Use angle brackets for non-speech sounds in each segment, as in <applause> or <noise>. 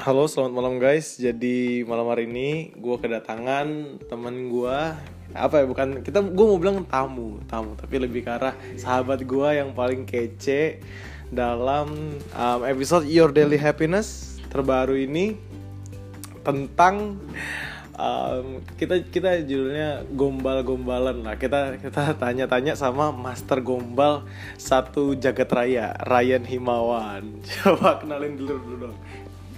Halo, selamat malam guys. Jadi malam hari ini gue kedatangan temen gue apa ya bukan kita gue mau bilang tamu tamu tapi lebih ke arah sahabat gue yang paling kece dalam um, episode Your Daily Happiness terbaru ini tentang um, kita kita judulnya gombal-gombalan lah. Kita kita tanya-tanya sama Master Gombal satu jagat raya Ryan Himawan. <laughs> Coba kenalin dulu dulu dong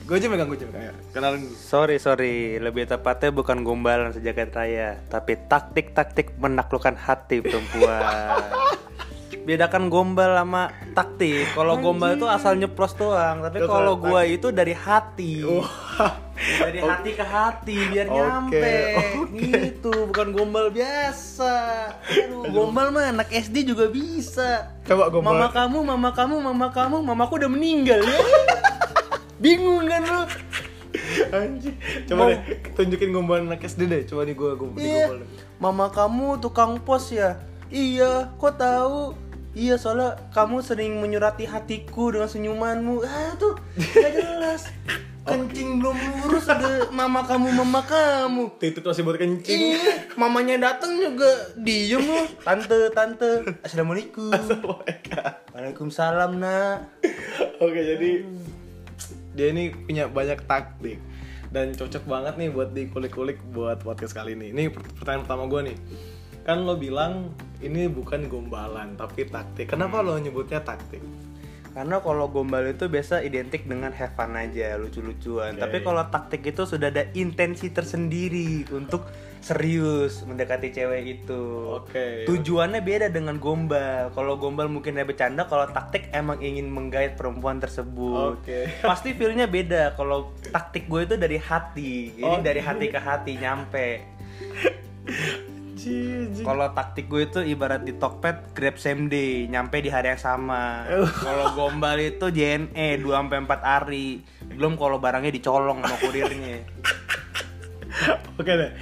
gue aja megang gue aja megang ya dulu Sorry sorry, lebih tepatnya bukan gombalan sejagat raya, tapi taktik-taktik menaklukkan hati perempuan. <laughs> Bedakan gombal sama taktik. Kalau gombal itu asal nyeplos doang, tapi kalau gua itu dari hati. Dari hati ke hati biar Oke, nyampe. oke. Gitu, bukan gombal biasa. Aduh, gombal mah anak SD juga bisa. Coba gombal. Mama kamu, mama kamu, mama kamu, mamaku udah meninggal ya. Bingung kan lu? Anjing. Coba deh tunjukin gombalan anak SD deh. Coba nih gue gombal Iya. Mama kamu tukang pos ya? Iya, kok tahu? Iya, soalnya kamu sering menyurati hatiku dengan senyumanmu. Ah, tuh gak jelas. <laughs> Kencing belum lurus ada mama kamu, mama kamu. Titut masih buat kencing. Iya, mamanya datang juga diem loh. Tante, tante. Assalamualaikum. Waalaikumsalam, nak. Oke, jadi dia ini punya banyak taktik dan cocok banget nih buat dikulik-kulik buat podcast kali ini. Ini per- pertanyaan pertama gue nih. Kan lo bilang ini bukan gombalan tapi taktik. Kenapa lo nyebutnya taktik? Karena kalau gombal itu biasa identik dengan have fun aja, lucu-lucuan. Oke. Tapi kalau taktik itu sudah ada intensi tersendiri untuk serius mendekati cewek itu. Oke. Tujuannya beda dengan gombal. Kalau gombal mungkin ada bercanda, kalau taktik emang ingin menggait perempuan tersebut. Oke. <laughs> Pasti feelnya beda. Kalau taktik gue itu dari hati. Ini Oh, dari hati ke hati nyampe. Kalau taktik gue itu ibarat di Tokped grab same day, nyampe di hari yang sama. <laughs> Kalau gombal itu JNE 2 sampai 4 hari. Belum kalau barangnya dicolong sama kurirnya. <laughs> Oke deh.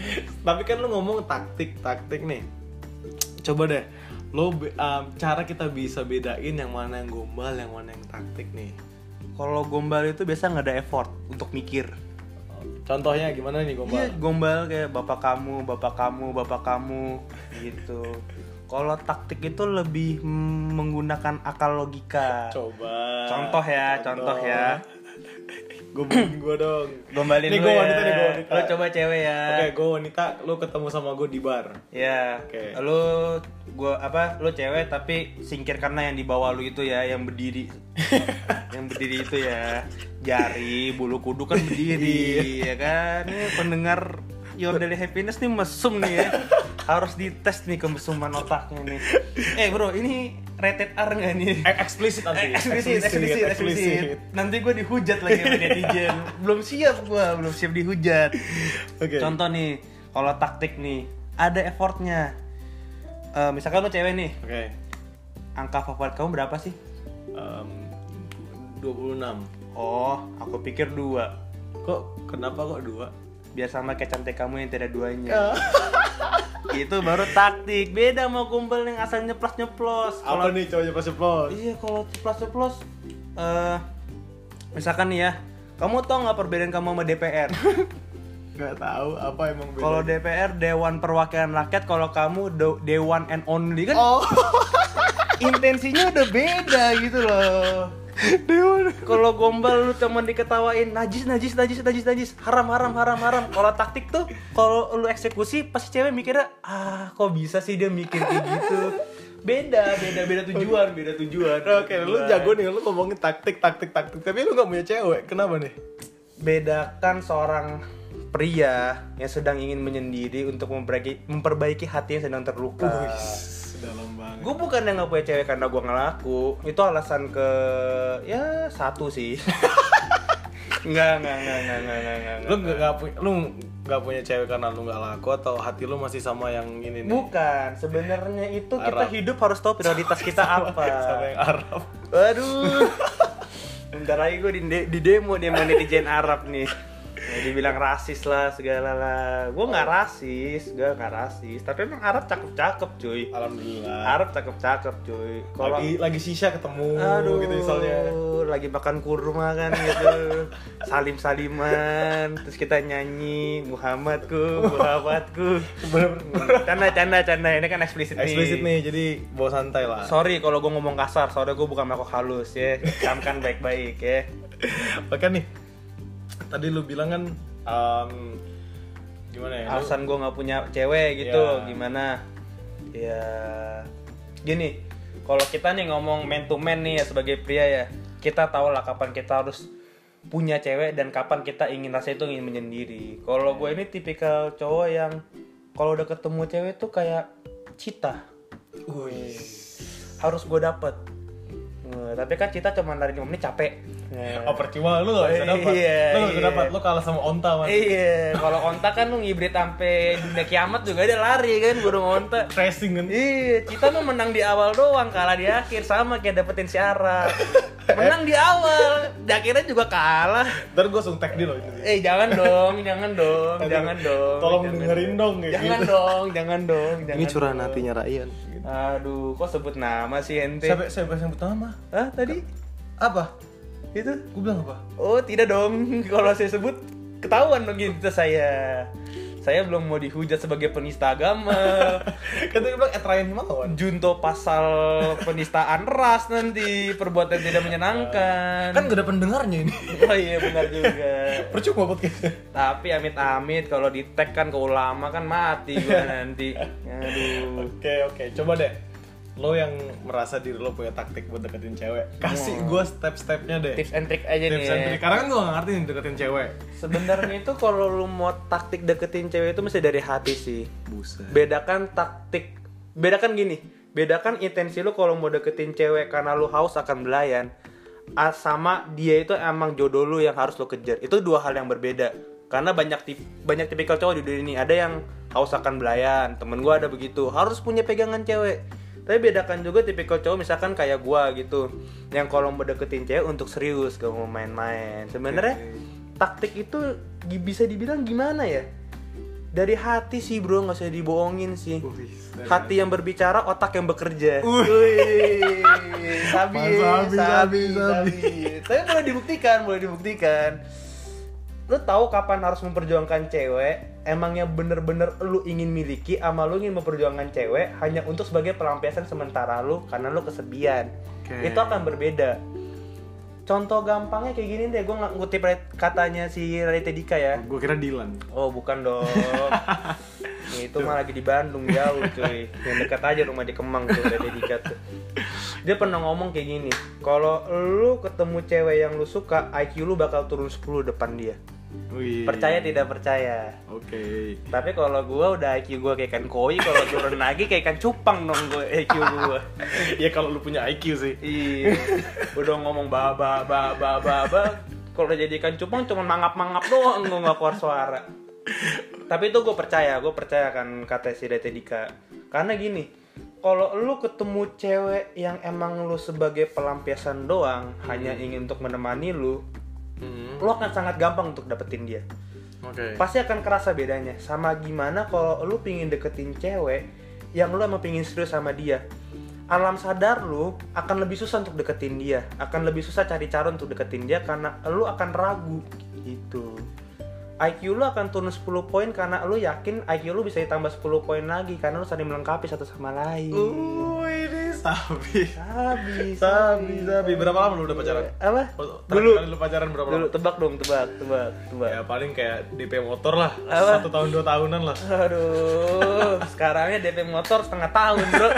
Tapi kan lu ngomong taktik-taktik nih. Coba deh. Lo um, cara kita bisa bedain yang mana yang gombal, yang mana yang taktik nih. Kalau gombal itu biasa nggak ada effort untuk mikir. Contohnya gimana nih gombal? Iya, gombal kayak bapak kamu, bapak kamu, bapak kamu gitu. Kalau taktik itu lebih menggunakan akal logika. Coba. Contoh ya, contoh ya. Gombalin gue dong. Gombalin Nih lu gue ya. wanita nih gue wanita. Lo coba cewek ya. Oke, gue wanita, lu ketemu sama gue di bar. Ya, Oke. lu gua apa? Lu cewek tapi singkirkanlah yang di bawah lu itu ya, yang berdiri. <laughs> yang berdiri itu ya. Jari, bulu kudu kan berdiri, ya kan? Ini pendengar Your Daily Happiness nih mesum nih ya. <laughs> Harus dites nih kemesuman otaknya nih. Eh, Bro, ini rated R nggak nih? Eh, eksplisit nanti. Eh, eksplisit, eksplisit, eksplisit. Nanti gue dihujat lagi sama netizen. belum siap gue, belum siap dihujat. Oke. Contoh nih, kalau taktik nih, ada effortnya. Eh, misalkan lo cewek nih, Oke. angka favorit kamu berapa sih? Em, 26. Oh, aku pikir dua. Kok kenapa kok dua? Biar sama kayak cantik kamu yang tidak duanya. Ya. <laughs> Itu baru taktik. Beda sama kumpul yang asal nyeplos nyeplos. Apa nih cowoknya pas ceplos? Iya, kalau ceplos ceplos, eh misalkan nih ya, kamu tau nggak perbedaan kamu sama DPR? <laughs> Gak tahu apa emang beda. Kalau DPR Dewan Perwakilan Rakyat, kalau kamu Dewan and Only kan Oh. <laughs> intensinya udah beda gitu loh. Dewan. Kalau gombal lu cuma diketawain najis najis najis najis najis haram haram haram haram. Kalau taktik tuh kalau lu eksekusi pasti cewek mikirnya ah kok bisa sih dia mikir kayak gitu. Beda beda beda tujuan beda tujuan. Oke, lu jago nih, lu ngomongin taktik, taktik, taktik. Tapi lu gak punya cewek, kenapa nih? bedakan seorang pria yang sedang ingin menyendiri untuk memperbaiki memperbaiki hati yang sedang terluka. Dalam banget. Gue bukan yang nggak punya cewek karena gue ngelaku. Itu alasan ke ya satu sih. <laughs> Enggak, enggak, enggak, enggak, enggak, enggak, enggak. Lu gak, gak punya, lu gak punya cewek karena lu gak laku atau hati lu masih sama yang ini nih? Bukan, sebenarnya itu kita Arab. hidup harus tahu prioritas kita apa. Sama yang Arab. Waduh. Bentar lagi gue di, di demo sama netizen Arab nih. Ya, dibilang rasis lah segala lah. Gue nggak rasis, gue nggak rasis. Tapi emang Arab cakep-cakep cuy. Alhamdulillah. Arab cakep-cakep cuy. Kalau lagi lagi sisa ketemu aduh, gitu misalnya. lagi makan kurma kan gitu. Salim saliman, terus kita nyanyi Muhammadku, Muhammadku. Canda canda canda ini kan eksplisit nih. Eksplisit nih, jadi bawa santai lah. Sorry kalau gue ngomong kasar, sorry gue bukan makhluk halus ya. Camkan baik-baik ya. Oke nih. Tadi lu bilang kan em, gimana ya? alasan gue nggak punya cewek gitu Ya. gimana ya gini kalau kita nih ngomong man to man nih ya sebagai pria ya kita tahu lah kapan kita harus punya cewek dan kapan kita ingin rasa itu ingin menyendiri kalau gue ini tipikal cowok yang kalau udah ketemu cewek tuh kayak cita Wih. harus gue dapet Eh, tapi kan cita cuma dari 5 menit capek Ya. Oh percuma lu gak bisa dapat. Iya, lu gak bisa iya. dapat. Lu kalah sama onta man. Iya, kalau onta kan lu ngibrit sampai dunia kiamat juga ada lari kan burung onta. Racing kan. Iya, kita mah menang di awal doang, kalah di akhir sama kayak dapetin syarat. Menang di awal, di akhirnya juga kalah. Ntar gue langsung tag dia loh itu. Eh jangan dong, jangan dong, Aduh, jangan dong. tolong jangan dengerin dong kayak Jangan gitu. dong, jangan dong. Jangan Ini curahan dong. hatinya Ryan. Aduh, kok sebut nama sih ente? Siapa siapa yang pertama? Hah, tadi? Apa? Itu? Gue bilang apa? Oh, tidak dong. <laughs> Kalau saya sebut ketahuan dong gitu saya. Saya belum mau dihujat sebagai penista agama. <laughs> Kan tadi bilang at Ryan Himawan. Junto pasal penistaan ras nanti perbuatan tidak menyenangkan. Kan gak ada pendengarnya ini. <laughs> Oh iya benar juga. Percuma podcastnya. Tapi amit-amit kalau di tag kan ke ulama kan mati gua nanti. Aduh. Oke oke, coba deh. Lo yang merasa diri lo punya taktik buat deketin cewek, kasih gue step-stepnya deh. Tips and trick aja Tips nih. and ya. trick. Karena kan gue gak ngerti nih deketin cewek. Sebenarnya itu kalau lu mau taktik deketin cewek itu mesti dari hati sih. Buset. Bedakan taktik, bedakan gini. Bedakan intensi lu kalau mau deketin cewek karena lu haus akan belayan sama dia itu emang jodoh lu yang harus lu kejar. Itu dua hal yang berbeda. Karena banyak tip, banyak tipikal cowok di dunia ini. Ada yang haus akan belayan. Temen gua ada begitu. Harus punya pegangan cewek. Tapi bedakan juga tipikal cowok misalkan kayak gua gitu. Yang kalau mau deketin cewek untuk serius, gak mau main-main. Sebenarnya taktik itu bisa dibilang gimana ya? Dari hati sih bro, nggak usah dibohongin sih. Hati yang berbicara, otak yang bekerja. Wih, sabi, Sabi, sabi, Sabi, sabi. Tapi boleh dibuktikan, boleh dibuktikan. Lu tahu kapan harus memperjuangkan cewek? Emangnya bener-bener lu ingin miliki, ama lu ingin memperjuangkan cewek hanya untuk sebagai pelampiasan sementara lu karena lu kesepian. Oke. Itu akan berbeda. Contoh gampangnya kayak gini deh, gue ngutip katanya si Raditya Dika ya. Gue kira Dilan. Oh bukan dong. <laughs> Itu mah lagi di Bandung jauh cuy. Yang dekat aja rumah di Kemang tuh udah dedikat tuh. Dia pernah ngomong kayak gini. Kalau lu ketemu cewek yang lu suka, IQ lu bakal turun 10 depan dia. Wih. Percaya tidak percaya. Oke. Tapi kalau gua udah IQ gua kayak ikan koi, kalau turun <laughs> lagi kayak ikan cupang dong gua IQ gua. ya kalau lu punya IQ sih. Iya. <laughs> Udah ngomong ba ba ba ba ba ba. Kalau jadi ikan cupang cuma mangap-mangap doang gua nggak keluar suara. Tapi itu gue percaya, gue percaya kan kata si Dete Dika. Karena gini, kalau lu ketemu cewek yang emang lu sebagai pelampiasan doang, hanya ingin untuk menemani lu, Hmm. lu akan sangat gampang untuk dapetin dia. Oke. Pasti akan kerasa bedanya. Sama gimana kalau lu pingin deketin cewek yang lu emang pingin serius sama dia. Alam sadar lu akan lebih susah untuk deketin dia. Akan lebih susah cari cara untuk deketin dia karena lu akan ragu gitu. IQ lu akan turun 10 poin karena lu yakin IQ lu bisa ditambah 10 poin lagi karena lu saling melengkapi satu sama lain. Uh, ini sabi. Sabi, Sabi, sabi. Berapa lama lu udah pacaran? Apa? Oh, terakhir Dulu, kali lu pacaran berapa dulu lama? tebak dong, tebak, tebak, tebak. Ya paling kayak DP motor lah. Apa? Satu tahun dua tahunan lah. Aduh, <laughs> sekarangnya DP motor setengah tahun bro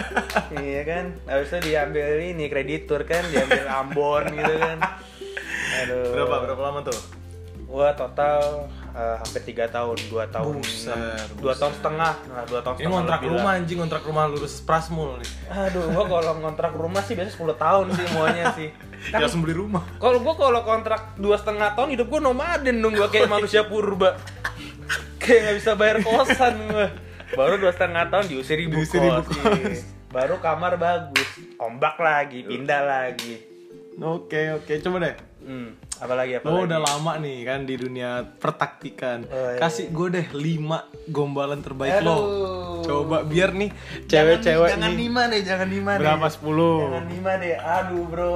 Iya kan, habis itu diambil ini kreditur kan, diambil Ambon gitu kan <laughs> Aduh Berapa berapa lama tuh? Gua total eh, hampir 3 tahun, 2 tahun dua tahun setengah, nah 2 tahun Ini setengah ngontrak lebih lah. rumah anjing, ngontrak rumah lulus Prasmul nih. Aduh, gua kalau ngontrak rumah sih biasanya 10 tahun sih semuanya sih Ya langsung beli rumah. Kalau gua kalau kontrak dua setengah tahun hidup gua nomaden dong gua kayak manusia purba. <laughs> Kayak nggak bisa bayar kosan gua. Baru dua setengah tahun diusir ibu Diusir kos. ibu kos. iya. Baru kamar bagus, ombak lagi, pindah lagi. Oke oke coba deh. Hmm, apalagi apa Lo udah lama nih kan di dunia pertaktikan. Oh, iya. Kasih gue deh 5 gombalan terbaik Aduh. lo. Coba biar nih cewek-cewek jangan nih lima deh, jangan lima deh. berapa 10. Jangan lima deh. Aduh, Bro.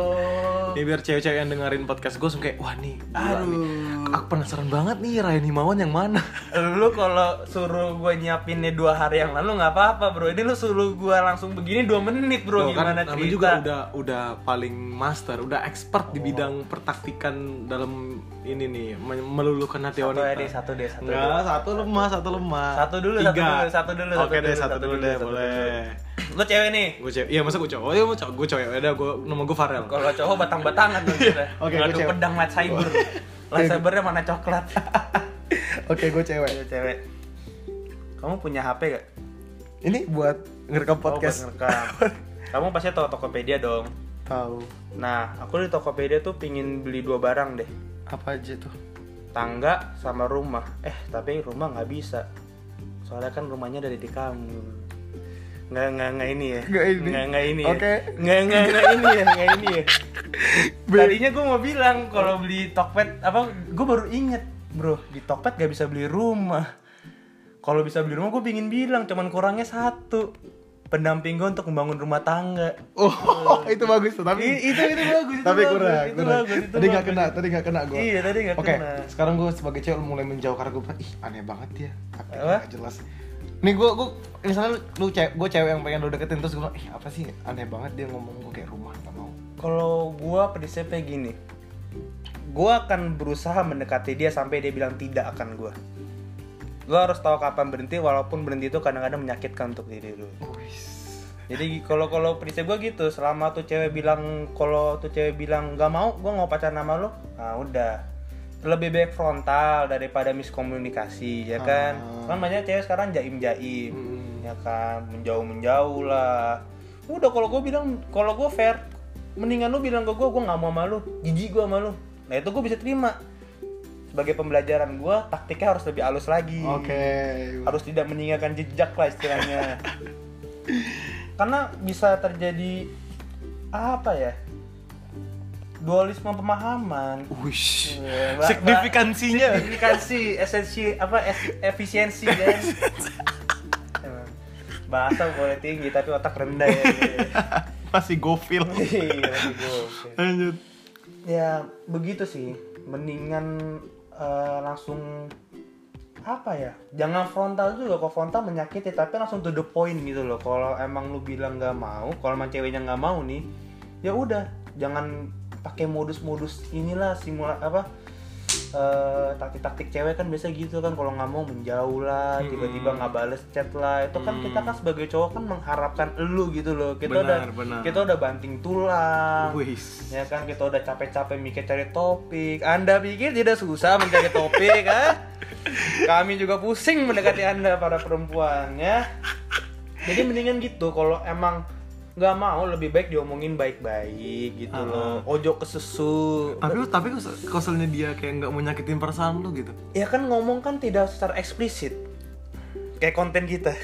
Nih biar cewek-cewek yang dengerin podcast gue langsung kayak wah nih gila nih. Aduh. Aku penasaran banget nih Ryan Himawan yang mana. Lu kalau suruh gue nyiapinnya dua hari yang lalu nggak apa-apa, Bro. Ini lu suruh gue langsung begini dua menit, Bro. Loh, kan Gimana namanya cerita? juga udah udah paling master, udah expert di bidang pertaktikan dalam ini nih meluluhkan hati Satu wanita. ya, deh, satu deh, satu Enggak, satu lemah, satu lemah. Satu dulu, Tiga. satu dulu, satu dulu, Oke satu deh, dulu, satu, satu dulu dulu, deh, satu boleh. Lu cewek nih. Gue cewek, iya masa gue cowok? Iya mau cowok, gue cowok. Udah gue nama gue Farel. Kalau cowok batang-batangan tuh kita. <laughs> Oke, gua cewek. pedang lightsaber. Lightsabernya mana coklat. Oke, gue cewek. Ayo cewek. Kamu punya HP gak? Ini buat ngerekam podcast. Oh, buat ngerekam. <laughs> Kamu pasti tahu Tokopedia dong. Tahu. Nah, aku di Tokopedia tuh pingin beli dua barang deh. Apa aja tuh? Tangga sama rumah. Eh, tapi rumah nggak bisa. Soalnya kan rumahnya dari di kamu. Nggak, nggak, nggak ini ya. Nggak ini. Nggak, nggak ini ya. Oke. Nggak, nggak, nggak ini ya. Nggak ini ya. <laughs> Tadinya gue mau bilang kalau beli Tokped apa, gue baru inget bro di Tokped gak bisa beli rumah. Kalau bisa beli rumah gue pingin bilang, cuman kurangnya satu pendamping gue untuk membangun rumah tangga. Oh, <laughs> itu bagus tuh, tapi I- itu itu bagus. Itu tapi bagus, kurang, itu kurang. bagus, itu tadi nggak kena, tadi nggak kena gue. Iya, tadi nggak Oke, kena. sekarang gue sebagai cewek mulai menjauh karena gue ih aneh banget dia, tapi Apa? nggak jelas. Nih gue gue misalnya lu, cewek, gue cewek yang pengen lu deketin terus gue bilang, ih apa sih aneh banget dia ngomong gue kayak rumah nggak mau. Kalau gua prinsipnya gini. Gua akan berusaha mendekati dia sampai dia bilang tidak akan gua. Gua harus tahu kapan berhenti walaupun berhenti itu kadang-kadang menyakitkan untuk diri lu. Jadi kalau kalau prinsip gua gitu, selama tuh cewek bilang kalau tuh cewek bilang nggak mau, gua nggak pacaran sama lu, nah udah. Lebih baik frontal daripada miskomunikasi, ya kan? Ah. Kan banyak cewek sekarang jaim-jaim, Hmm. ya kan? Menjauh-menjauh lah. Udah kalau gue bilang, kalau gue fair, mendingan lu bilang ke gue, gue nggak mau sama lu, jijik gue sama lu. Nah itu gue bisa terima. Sebagai pembelajaran gue, taktiknya harus lebih halus lagi Oke. harus tidak meninggalkan jejak lah istilahnya <laughs> karena bisa terjadi apa ya dualisme pemahaman Wish. Mbak- Signifikansinya. signifikansi esensi apa es- efisiensi <laughs> kan bahasa boleh tinggi tapi otak rendah ya <laughs> Masih gofil. Iya, masih gokil. Lanjut. ya begitu sih mendingan eh, langsung apa ya? Jangan frontal juga kalau frontal menyakiti tapi langsung to the point gitu loh. Kalau emang lu bilang nggak mau kalau emang ceweknya nggak mau nih ya udah jangan pakai modus-modus inilah simula apa eh, taktik-taktik cewek kan biasa gitu kan kalau nggak mau menjauh lah tiba-tiba nggak bales chat lah itu kan kita kan sebagai cowok kan mengharapkan elu gitu loh kita Benar, udah benar. kita udah banting tulang Wis. Ya kan kita udah capek-capek mikir cari topik. Anda pikir tidak susah mencari topik, kan? <laughs> Kami juga pusing mendekati Anda para perempuan ya. Jadi mendingan gitu kalau emang nggak mau lebih baik diomongin baik-baik gitu loh. Ojo ke susu. Tapi tapi koselnya dia kayak nggak mau nyakitin perasaan lu gitu. Ya kan ngomong kan tidak secara eksplisit. Kayak konten kita.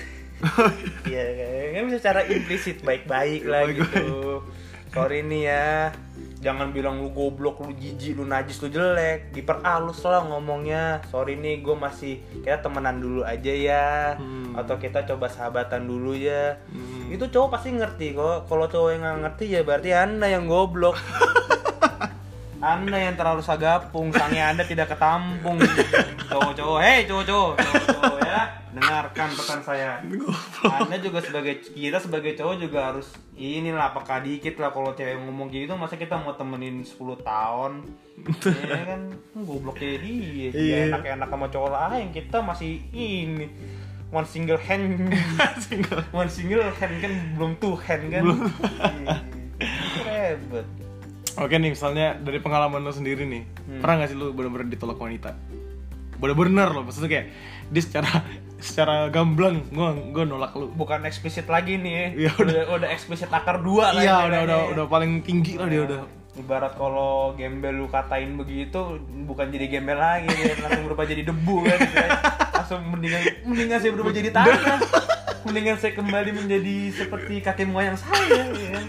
<laughs> Iya, kan bisa secara implisit baik-baik lah gitu. Sorry nih ya. Jangan bilang lu goblok, lu jijik, lu najis, lu jelek. Diperalus lah ngomongnya. Sorry nih, gue masih kita temenan dulu aja ya. Hmm. Atau kita coba sahabatan dulu ya. Hmm. Itu cowok pasti ngerti kok. Kalau cowok yang nggak ngerti ya berarti anda yang goblok. <laughs> Anda yang terlalu sagapung, sange Anda tidak ketampung. Cowok-cowok, hei cowok-cowok, cowok-cowok ya, dengarkan pesan saya. Anda juga sebagai kita sebagai cowok juga harus inilah peka dikit lah kalau cewek ngomong gitu masa kita mau temenin 10 tahun. ya kan Hmm, goblok kayak dia. Iya. Dia enak-enak sama cowok lain, kita masih ini one single hand one single hand kan belum two hand kan Iya. ribet Oke nih misalnya dari pengalaman lo sendiri nih Hmm. Pernah gak sih lu bener-bener ditolak wanita? Bener-bener loh maksudnya kayak Dia secara secara gamblang gue gue nolak lu bukan eksplisit lagi nih Iya, udah udah eksplisit akar dua lah Iya udah udah udah paling tinggi lah dia udah ibarat kalau gembel lu katain begitu bukan jadi gembel lagi dia langsung berubah jadi debu kan istilahnya. langsung mendingan mendingan saya berubah jadi tanah <laughs> mendingan saya kembali menjadi seperti kakek moyang saya ya?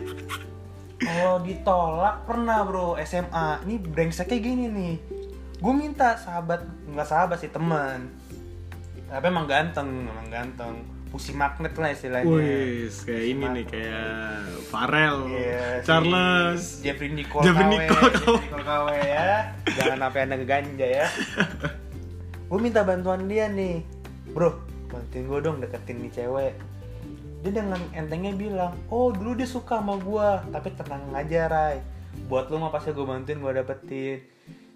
Kalau ditolak pernah bro. SMA ini brengseknya gini nih. Gue minta sahabat nggak sahabat sih teman. Tapi emang ganteng emang ganteng. Pusi magnet lah istilahnya. Wih, kayak ini nih kayak Farel, Iya, si Charles. Jeffrey Nicole Jeffrey KW, Nicole Jeffrey Nicole KW ya. Jangan sampai anda ganja ya. <laughs> Gue minta bantuan dia nih. Bro bantuin gue dong deketin nih cewek dia dengan entengnya bilang oh dulu dia suka sama gue tapi tenang aja Rai buat lu mah pasti gue bantuin gue dapetin.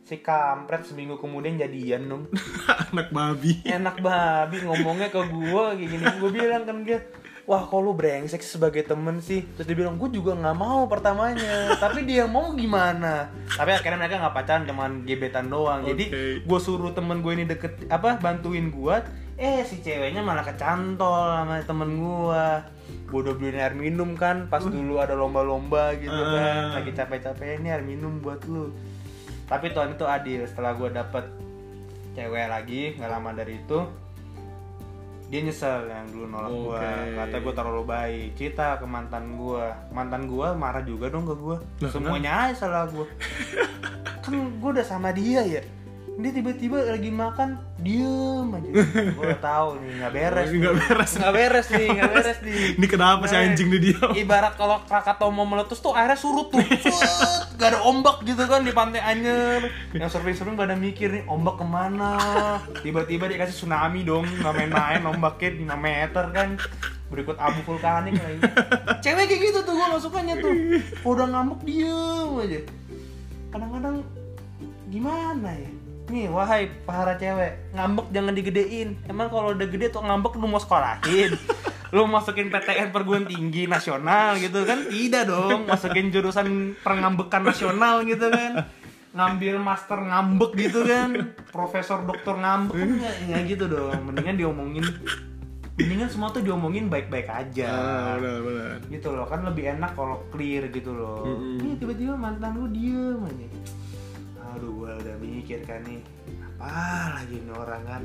Si kampret seminggu kemudian jadian dong <laughs> Anak babi. enak babi ngomongnya ke gue kayak gini. Gue bilang kan dia wah kok lu brengsek sebagai temen sih? Terus dia bilang gue juga nggak mau pertamanya. Tapi dia mau gimana? Tapi akhirnya mereka nggak pacaran cuman gebetan doang. Jadi Oke. gue suruh temen gue ini deket apa bantuin gue eh si ceweknya malah kecantol sama temen gue gue udah beliin air minum kan pas dulu ada lomba-lomba gitu Ah. kan lagi capek-capek ini air minum buat lu. Tapi Tuhan itu adil setelah gue dapet cewek lagi nggak lama dari itu dia nyesel yang dulu nolak Oke. gua kata gue terlalu baik. Cerita ke mantan gua. Mantan gua marah juga dong ke gua. Lah, semuanya aja salah gua. <laughs> Kan gua udah sama dia ya dia tiba-tiba lagi makan diem aja. <laughs> Gua udah tahu nih nggak beres Nggak beres. nggak beres nih nggak beres <laughs> nih. Ini kenapa si Nah, anjing nih dia? ibarat kalau Krakatau mau meletus tuh airnya surut tuh. <laughs> Gak ada ombak gitu kan di pantai Anyer yang surfing-surfing pada mikir nih ombak ke mana? Tiba-tiba dikasih tsunami dong nggak main-main ombaknya 5 meter kan. Berikut abu vulkanik lagi. Cewek kayak gitu tuh gue gak sukanya tuh. Udah ngambek diem aja. Kadang-kadang gimana ya Nih, wahai para cewek, ngambek jangan digedein. Emang kalau udah gede tuh ngambek lu mau sekolahin? <laughs> Lu masukin PTN perguruan tinggi nasional gitu kan? Tidak dong, masukin jurusan pengambekan nasional gitu kan? Ngambil master ngambek gitu kan? Profesor doktor ngambek kan nggak nggak gitu dong. Mendingan diomongin mendingan semua tuh diomongin baik-baik aja Ah, benar benar. gitu loh kan lebih enak kalau clear gitu loh Mm-mm. Nih tiba-tiba mantan lu diem aja aduh gua udah mikir kan nih apa lagi ini orang kan?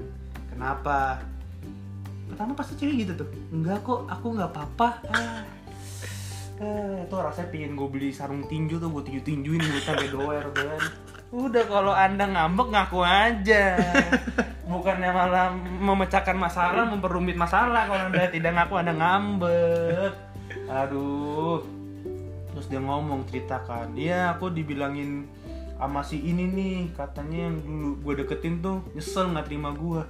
Kenapa? Pertama pasti cewek gitu tuh. Enggak kok aku nggak apa-apa. Ah. Eh, itu rasanya pingin gue beli sarung tinju tuh gue tinju tinjuin gue sampai doer kan udah kalau anda ngambek ngaku aja. Bukannya malah memecahkan masalah memperumit masalah. Kalau anda tidak ngaku anda ngambek. Aduh. Terus dia ngomong ceritakan dia aku dibilangin sama si ini nih katanya yang dulu gue deketin tuh nyesel nggak terima gue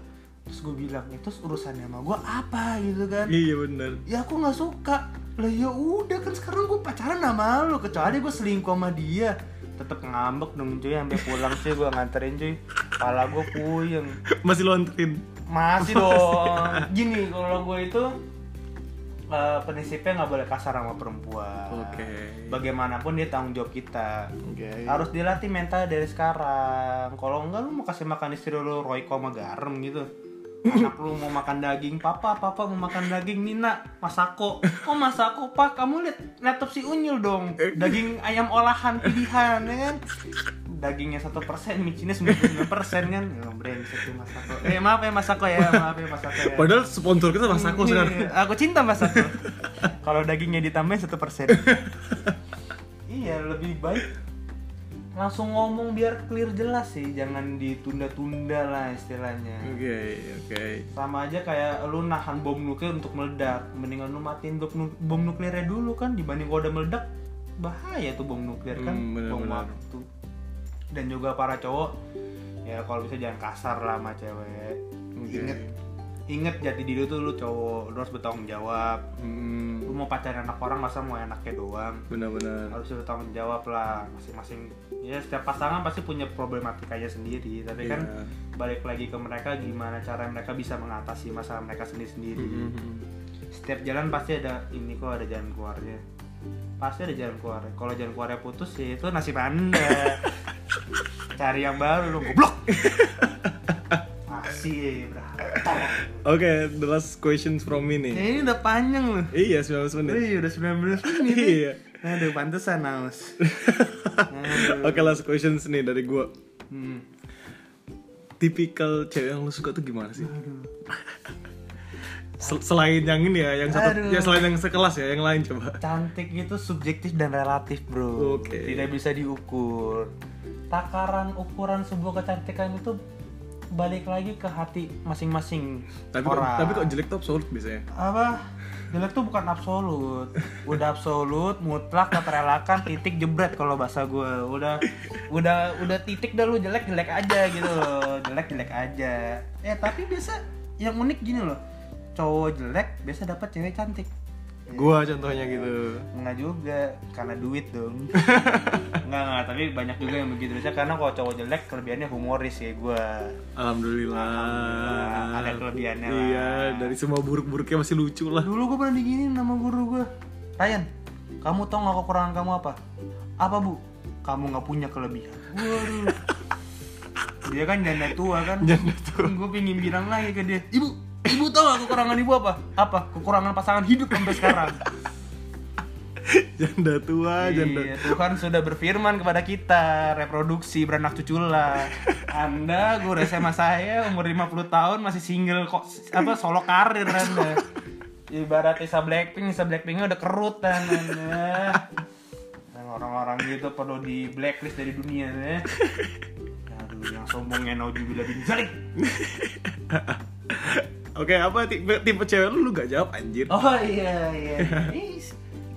terus gue bilang ya terus urusannya sama gue apa? Gitu kan. Iya benar. ya aku nggak suka. Lah ya udah kan sekarang gue pacaran sama lu kecuali gue selingkuh sama dia. Tetep ngambek dong cuy sampai pulang cuy gue nganterin cuy. Kepala gue puyeng. Masih lo anterin. masih dong. Gini kalau gue itu eh, prinsipnya nggak boleh kasar sama perempuan. Oke. bagaimanapun dia tanggung jawab kita. Oke. harus dilatih mental dari sekarang. Kalau enggak lu mau kasih makan istri lu royco sama garam gitu. Anak lu mau makan daging papa papa mau makan daging Nina masako oh masako pak kamu lihat laptop si unyil dong. <laughs> Daging ayam olahan pilihan ya kan dagingnya satu persen micinnya sembilan persen kan ya brengsek tuh masako eh maaf ya masako ya maaf ya masako ya Padahal sponsor kita Mas Ako sekarang. Iya, Aku cinta Mas Aku. Kalau dagingnya ditambahin satu persen. iya lebih baik langsung ngomong biar clear jelas sih, jangan ditunda-tunda lah istilahnya. Oke oke. Sama aja kayak lu nahan bom nuklir untuk meledak, mendingan lu matiin bom, nu- bom nuklirnya dulu kan dibanding kalau udah meledak bahaya tuh bom nuklir kan, Hmm, bener, bom bener. waktu. Dan juga para cowok ya kalau bisa jangan kasar lah sama cewek. Oke. Ingat inget jati diri tuh lu cowok lu harus bertanggung jawab Hmm, lu mau pacaran anak orang masa mau enaknya doang benar-benar. harus bertanggung jawab lah masing-masing ya setiap pasangan pasti punya problematikanya sendiri tapi kan Iya. balik lagi ke mereka gimana cara mereka bisa mengatasi masalah mereka sendiri-sendiri Mhm. setiap jalan pasti ada ini kok ada jalan keluarnya pasti ada jalan keluar kalau jalan keluarnya putus ya itu nasib anda <laughs> cari yang baru lu goblok masih berapa Oke, the last questions from me nih. Ya, ini udah panjang loh. Iya, 19 menit. Wih, udah 19 menit. Iya. Aduh, pantesan. <laughs> Oke, last questions nih dari gua. Hmm. Tipikal cewek yang lu suka tuh gimana sih? Sel- selain yang ini ya, yang satu, Aduh. ya selain yang sekelas ya, yang lain coba. cantik itu subjektif dan relatif bro. Oke. tidak bisa diukur. Takaran ukuran sebuah kecantikan itu balik lagi ke hati masing-masing Tapi kok, orang. tapi kok jelek tuh absolut biasanya. apa? Jelek tuh bukan absolut. Udah absolut mutlak tak terelakkan titik jebret kalau bahasa gue udah udah udah titik dah lu jelek jelek aja gitu. Loh jelek jelek aja. Eh tapi biasa yang unik gini loh cowok jelek biasa dapat cewek cantik Gua contohnya gitu. Enggak juga, karena duit dong <laughs> Enggak, enggak, tapi banyak juga yang begitu Biasanya karena kalau cowok jelek, kelebihannya humoris ya gue Alhamdulillah. Alhamdulillah, ada kelebihannya lah. Iya, dari semua buruk-buruknya masih lucu lah. Dulu gue pernah diginin sama guru gue Ryan, kamu tau gak kekurangan kamu apa? Apa bu? Kamu gak punya kelebihan Waduh <laughs> Dia kan janda tua kan Janda tua. Gue pengen bilang lagi ke dia Ibu, ibu tau gak kekurangan ibu apa? Apa? Kekurangan pasangan hidup sampai sekarang <laughs> Janda tua, janda. Iya, Tuhan sudah berfirman kepada kita, reproduksi beranak cuculah. Anda guru SMA saya umur 50 tahun masih single kok apa solo karir Anda. Ibarat Isa Blackpink, Isa Blackpinknya udah kerut. Dan orang-orang gitu perlu di blacklist dari dunia ya. Aduh, yang sombongnya naujubillah bin zalik. <laughs> Oke, apa tipe, tipe cewek lu lu gak jawab anjir? Oh iya iya.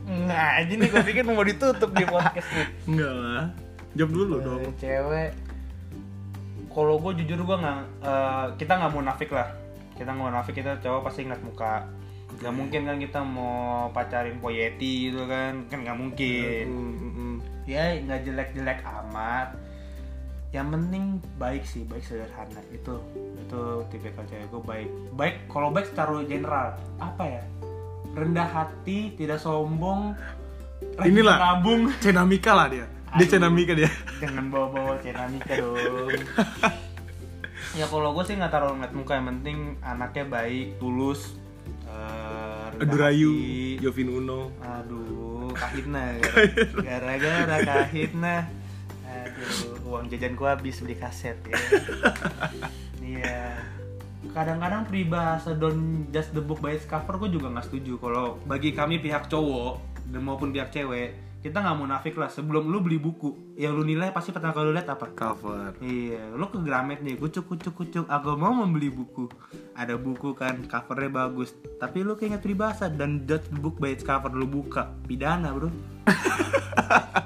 Nggak aja nih gue pikir mau ditutup di podcast nih. Enggak lah. Jawab dulu dong. Cewek kalau gue jujur gue nggak eh, kita nggak munafik lah kita nggak munafik kita cowok pasti ngeliat muka nggak mungkin kan kita mau pacarin poyeti gitu kan kan nggak mungkin Mm, mm, mm. ya nggak jelek-jelek amat yang penting baik sih baik sederhana itu itu tipikal cewek gue baik baik kalau baik secara general apa ya rendah hati tidak sombong Inilah. menabung <laughs> Cenamika lah dia. Dia Aduh. cenamika dia. jangan bawa-bawa ceramika dong <laughs> ya kalau gue sih nggak taruh ngeliat muka yang penting anaknya baik tulus eh, Durayu. Jovin Uno. aduh kahitna <laughs> gara-gara kahitna aduh uang jajan gua habis beli kaset ya <laughs> iya kadang-kadang peribahasa don't just the book by its cover gue juga nggak setuju kalau bagi kami pihak cowok dan maupun pihak cewek kita nggak munafik lah sebelum lu beli buku yang lu nilai pasti pertama kali lu lihat apa Cover. Iya, lu ke Gramet nih, kucuk kucuk kucuk. Aku mau membeli buku. Ada buku kan, covernya bagus. Tapi lu keinget peribahasa dan judge the book by its cover lu buka, pidana bro. <laughs>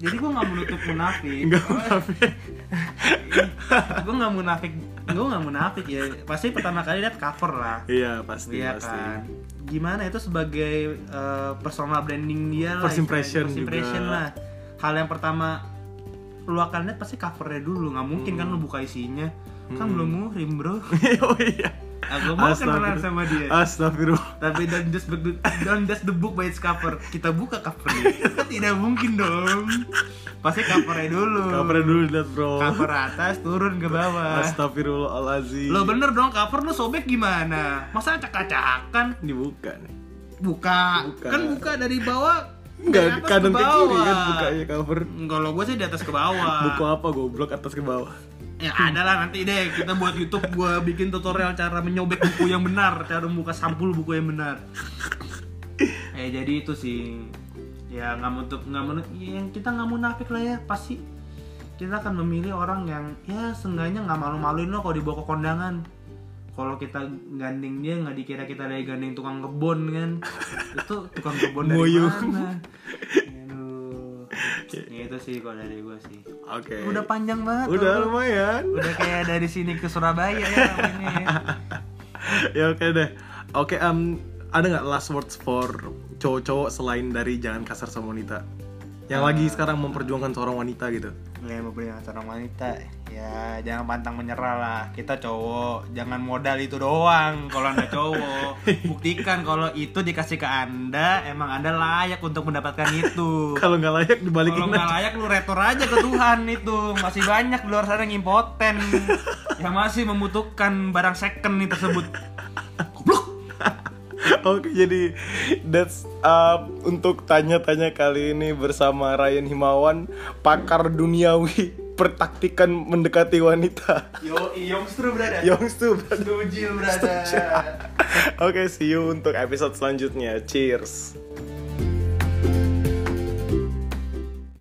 Jadi gua nggak menutup munafik. Enggak munafik. gue nggak munafik, gue nggak munafik ya. Pasti pertama kali lihat cover lah. Iya, pasti Iya pasti. kan. Gimana itu sebagai eh, personal branding dia lah. First impression. First impression juga. lah. Hal yang pertama lu akan lihat pasti covernya dulu. nggak mungkin kan lu buka isinya. Kan Hmm. belum muhrim bro. <laughs> oh iya. Aku mau kenalan sama dia. Astagfirullah. Tapi don't just, the, don't just the book by its cover. Kita buka covernya. Tidak mungkin dong. Pasti covernya dulu. Cover dulu lihat, Bro. Cover atas turun ke bawah. Astagfirullahalazim. Lo bener dong cover lu sobek gimana? Masa acak-acakan? dibuka nih. Buka. Buka. Kan buka dari bawah. Enggak, kanan ke kiri bawah. kan bukanya cover. Kalau gue sih di atas ke bawah. Buku apa goblok atas ke bawah. Ya ada lah nanti deh kita buat YouTube gue bikin tutorial cara menyobek buku yang benar, cara membuka sampul buku yang benar. eh jadi itu sih ya nggak menutup nggak menutup yang kita nggak munafik lah ya pasti kita akan memilih orang yang ya seenggaknya nggak malu-maluin lo kalau dibawa ke kondangan kalau kita gandeng dia nggak dikira kita dari gandeng tukang kebun kan itu tukang kebun dari Moyung. mana. Ya <laughs> itu sih kalau dari gue sih Oke. udah panjang banget Udah tuh. lumayan. udah kayak dari sini ke Surabaya ya ini <laughs> ya oke deh. Oke, em, ada nggak last words for cowok-cowok selain dari jangan kasar sama wanita? Yang lagi sekarang memperjuangkan seorang wanita gitu. ya beli seorang wanita. Ya jangan pantang menyerah lah. Kita cowok jangan modal itu doang. Kalau anda cowok <laughs> buktikan kalau itu dikasih ke anda emang anda layak untuk mendapatkan itu. <laughs> Kalau nggak layak dibalikin kalau nggak layak lu retor aja ke Tuhan itu. Masih banyak di luar sana yang impoten. <laughs> Yang masih membutuhkan barang second nih tersebut <laughs> Oke, jadi that's uh, untuk tanya-tanya kali ini bersama Ryan Himawan, pakar duniawi pertaktikan mendekati wanita. Yo, Yongstru berada. Yongstu. Setuju berada. <laughs> Oke, see you untuk episode selanjutnya. Cheers.